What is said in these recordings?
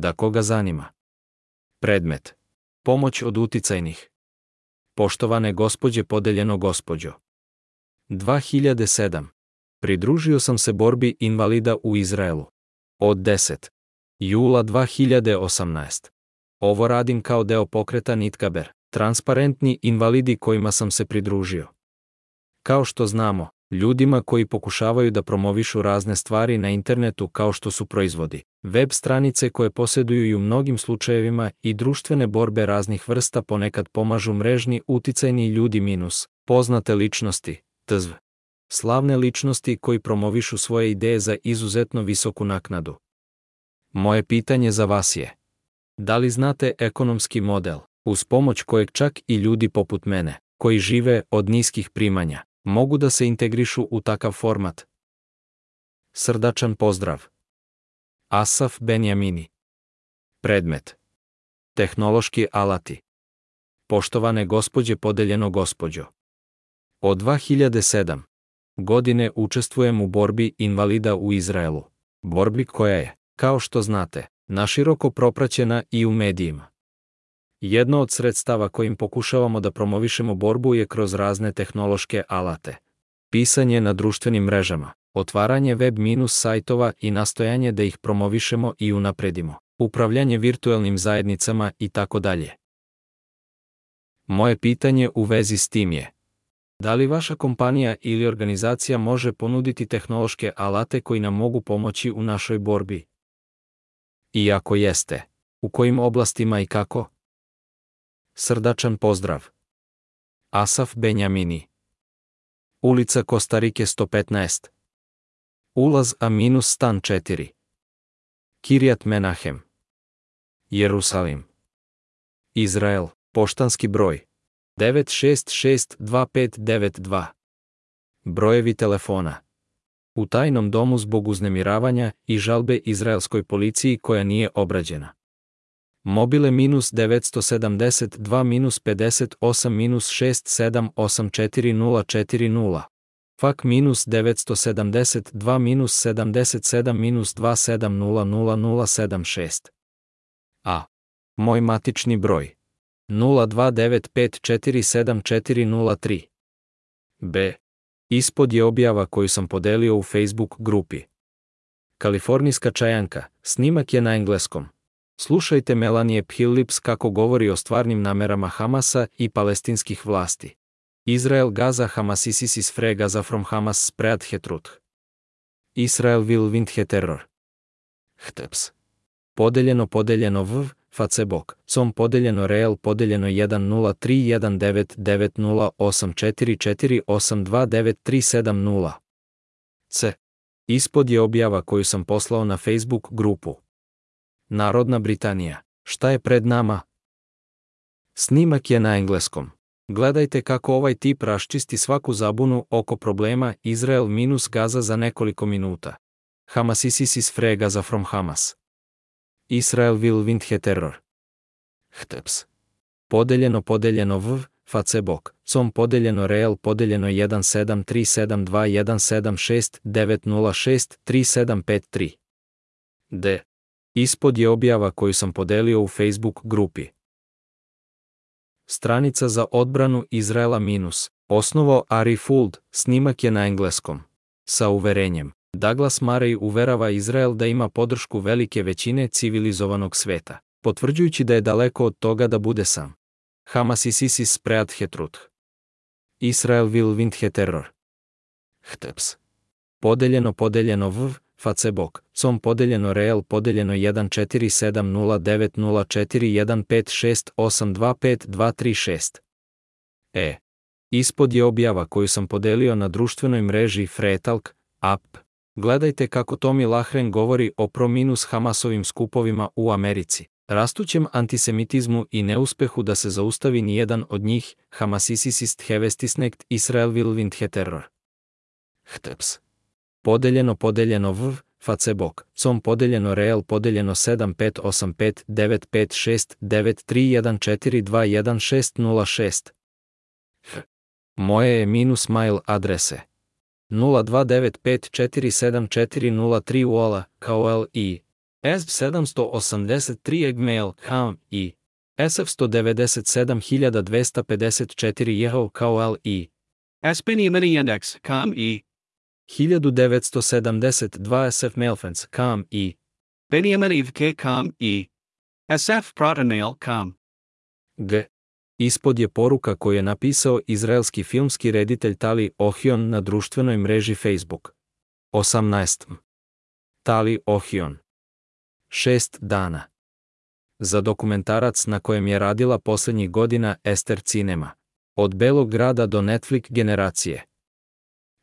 da koga zanima. Predmet. Pomoć od uticajnih. Poštovane gospođe podeljeno gospođo. 2007. Pridružio sam se borbi invalida u Izraelu. Od 10. Jula 2018. Ovo radim kao deo pokreta Nitkaber, transparentni invalidi kojima sam se pridružio. Kao što znamo, ljudima koji pokušavaju da promovišu razne stvari na internetu kao što su proizvodi, web stranice koje posjeduju i u mnogim slučajevima i društvene borbe raznih vrsta ponekad pomažu mrežni uticajni ljudi minus, poznate ličnosti, tzv. Slavne ličnosti koji promovišu svoje ideje za izuzetno visoku naknadu. Moje pitanje za vas je, da li znate ekonomski model, uz pomoć kojeg čak i ljudi poput mene, koji žive od niskih primanja, mogu da se integrišu u takav format. Srdačan pozdrav. Asaf Benjamini. Predmet. Tehnološki alati. Poštovane gospođe podeljeno gospođo. Od 2007. godine učestvujem u borbi invalida u Izraelu. Borbi koja je, kao što znate, naširoko propraćena i u medijima. Jedno od sredstava kojim pokušavamo da promovišemo borbu je kroz razne tehnološke alate. Pisanje na društvenim mrežama, otvaranje web minus sajtova i nastojanje da ih promovišemo i unapredimo, upravljanje virtuelnim zajednicama i tako dalje. Moje pitanje u vezi s tim je da li vaša kompanija ili organizacija može ponuditi tehnološke alate koji nam mogu pomoći u našoj borbi? I ako jeste, u kojim oblastima i kako? Srdačan pozdrav. Asaf Benjamini. Ulica Kostarike 115. Ulaz A minus stan 4. Kirjat Menahem. Jerusalim. Izrael, poštanski broj. 9662592. Brojevi telefona. U tajnom domu zbog uznemiravanja i žalbe izraelskoj policiji koja nije obrađena mobile minus 972 minus 58 minus 6784040. fak minus 972 minus 77 minus A. Moj matični broj. 029547403. B. Ispod je objava koju sam podelio u Facebook grupi. Kalifornijska čajanka, snimak je na engleskom. Slušajte Melanie Phillips kako govori o stvarnim namerama Hamasa i palestinskih vlasti. Israel Gaza Hamas ISIS is free Gaza from Hamas spread hetrut. Israel will win he terror. Hteps. Podeljeno podeljeno v, bok Som podeljeno real podeljeno 1031990844829370. C. Ispod je objava koju sam poslao na Facebook grupu. Narodna Britanija, šta je pred nama? Snimak je na engleskom. Gledajte kako ovaj tip raščisti svaku zabunu oko problema Izrael minus Gaza za nekoliko minuta. Hamas isis is free Gaza from Hamas. Israel will win the terror. Hteps. Podeljeno podeljeno v, bok. com podeljeno real, podeljeno 173721769063753. d. Ispod je objava koju sam podelio u Facebook grupi. Stranica za odbranu Izraela minus, osnovo Ari Fuld, snimak je na engleskom. Sa uverenjem, Douglas Murray uverava Izrael da ima podršku velike većine civilizovanog sveta, potvrđujući da je daleko od toga da bude sam. Hamas is Sisi spread hetrut. Israel will wind terror. Hteps. Podeljeno podeljeno v, Facebook, com podeljeno rel podeljeno 1470904156825236. E. Ispod je objava koju sam podelio na društvenoj mreži Fretalk, app. Gledajte kako Tomi Lahren govori o prominus s Hamasovim skupovima u Americi, rastućem antisemitizmu i neuspehu da se zaustavi nijedan od njih, Hamasisisist hevestisnekt Israel will wind Hteps podeljeno podeljeno v, facebook, com podeljeno real podeljeno 7585956931421606. Moje je minus mail adrese. 029547403 uola, kao i S783 Egmail, ham i SF197254 jeho, kao i Mini Index, kam i 1972 SF Mailfans com i. Benjamin i. SF Protanail kam. G. Ispod je poruka koju je napisao izraelski filmski reditelj Tali Ohion na društvenoj mreži Facebook. 18. Tali Ohion. 6 dana. Za dokumentarac na kojem je radila posljednjih godina Ester Cinema. Od belog grada do Netflix generacije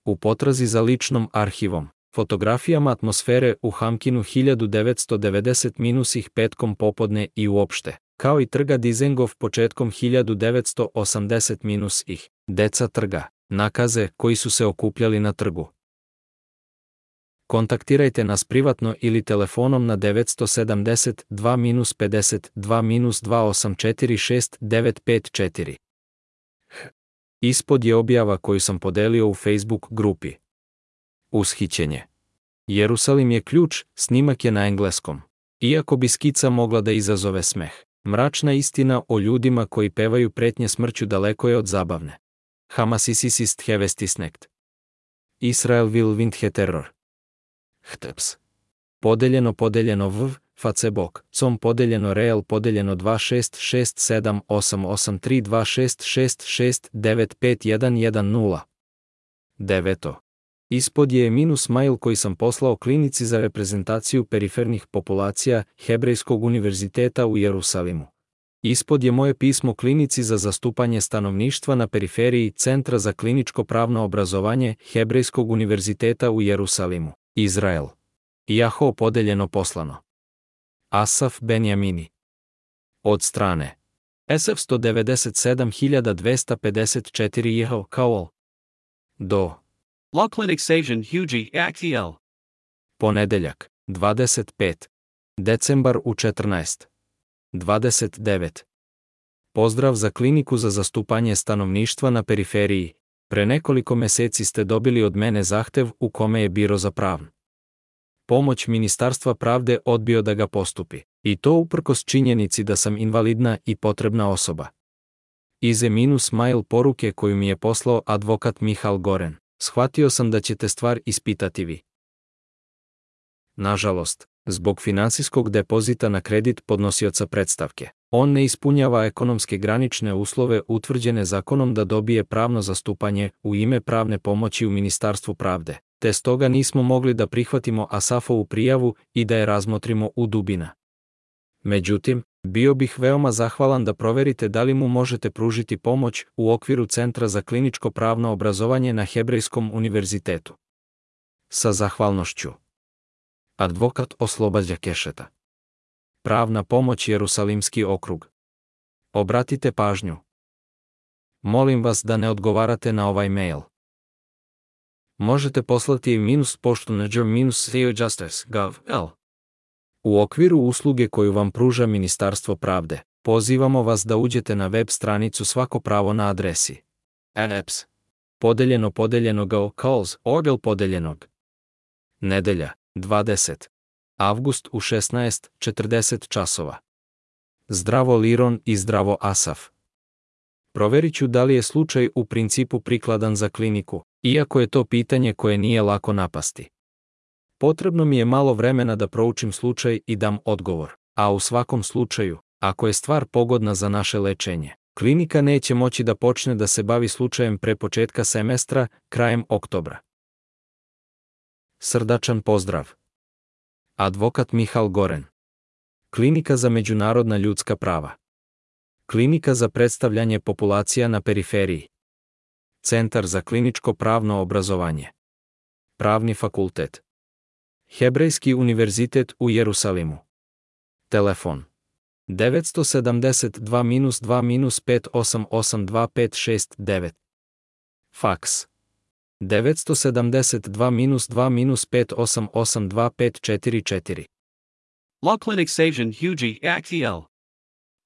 u potrazi za ličnom arhivom, fotografijama atmosfere u Hamkinu 1990 minus ih petkom popodne i uopšte, kao i trga Dizengov početkom 1980 minus ih, deca trga, nakaze koji su se okupljali na trgu. Kontaktirajte nas privatno ili telefonom na 972-52-2846954. Ispod je objava koju sam podelio u Facebook grupi. Ushićenje. Jerusalim je ključ, snimak je na engleskom. Iako bi skica mogla da izazove smeh, mračna istina o ljudima koji pevaju pretnje smrću daleko je od zabavne. Hamas isis ist hevestisnekt. Israel will wind terror. Hteps. Podeljeno podeljeno v, Facebook, com podeljeno real podeljeno 2667883266695110. Deveto. Ispod je minus mail koji sam poslao klinici za reprezentaciju perifernih populacija Hebrejskog univerziteta u Jerusalimu. Ispod je moje pismo klinici za zastupanje stanovništva na periferiji Centra za kliničko pravno obrazovanje Hebrejskog univerziteta u Jerusalimu, Izrael. Jaho podeljeno poslano. Asaf Benjamini. Od strane SF 197254 Jeho Kowal. Do. La Clinic Sajin Huji ponedjeljak Ponedeljak, 25. Decembar u 14. 29. Pozdrav za kliniku za zastupanje stanovništva na periferiji. Pre nekoliko meseci ste dobili od mene zahtev u kome je biro za pravn pomoć Ministarstva pravde odbio da ga postupi, i to uprkos činjenici da sam invalidna i potrebna osoba. Ize minus mail poruke koju mi je poslao advokat Mihal Goren, shvatio sam da ćete stvar ispitati vi. Nažalost, zbog finansijskog depozita na kredit podnosioca predstavke, on ne ispunjava ekonomske granične uslove utvrđene zakonom da dobije pravno zastupanje u ime pravne pomoći u Ministarstvu pravde, te stoga nismo mogli da prihvatimo Asafovu prijavu i da je razmotrimo u dubina. Međutim, bio bih veoma zahvalan da proverite da li mu možete pružiti pomoć u okviru Centra za kliničko pravno obrazovanje na Hebrejskom univerzitetu. Sa zahvalnošću. Advokat oslobađa Kešeta. Pravna pomoć Jerusalimski okrug. Obratite pažnju. Molim vas da ne odgovarate na ovaj mail možete poslati i minus poštu na gav L. U okviru usluge koju vam pruža Ministarstvo pravde, pozivamo vas da uđete na web stranicu Svako pravo na adresi NEPS. Podeljeno podeljeno go calls orgel podeljenog. Nedelja, 20. Avgust u 16.40 časova. Zdravo Liron i zdravo Asaf proverit ću da li je slučaj u principu prikladan za kliniku, iako je to pitanje koje nije lako napasti. Potrebno mi je malo vremena da proučim slučaj i dam odgovor, a u svakom slučaju, ako je stvar pogodna za naše lečenje, klinika neće moći da počne da se bavi slučajem pre početka semestra, krajem oktobra. Srdačan pozdrav. Advokat Mihal Goren. Klinika za međunarodna ljudska prava. Klinika za predstavljanje populacija na periferiji. Centar za kliničko pravno obrazovanje. Pravni fakultet. Hebrejski univerzitet u Jerusalimu. Telefon 972-2-5882569. Faks 972-2-5882544. Law Clinics Asian Huji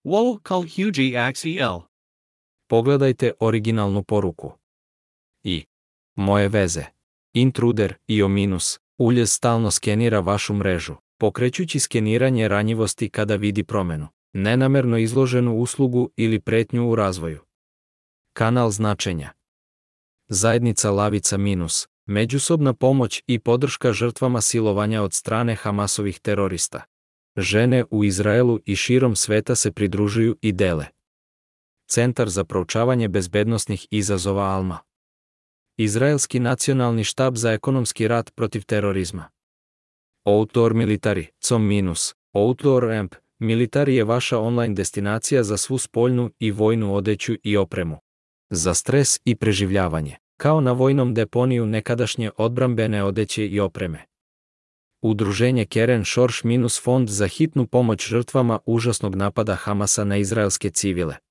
E Pogledajte originalnu poruku. I. Moje veze. Intruder, IO-, uljez stalno skenira vašu mrežu, pokrećući skeniranje ranjivosti kada vidi promenu, nenamerno izloženu uslugu ili pretnju u razvoju. Kanal značenja. Zajednica Lavica minus, međusobna pomoć i podrška žrtvama silovanja od strane Hamasovih terorista žene u Izraelu i širom sveta se pridružuju i dele. Centar za proučavanje bezbednostnih izazova Alma. Izraelski nacionalni štab za ekonomski rat protiv terorizma. Outdoor Military, com minus, Outdoor Amp, Military je vaša online destinacija za svu spoljnu i vojnu odeću i opremu. Za stres i preživljavanje, kao na vojnom deponiju nekadašnje odbrambene odeće i opreme. Udruženje Keren Šorš minus fond za hitnu pomoć žrtvama užasnog napada Hamasa na izraelske civile.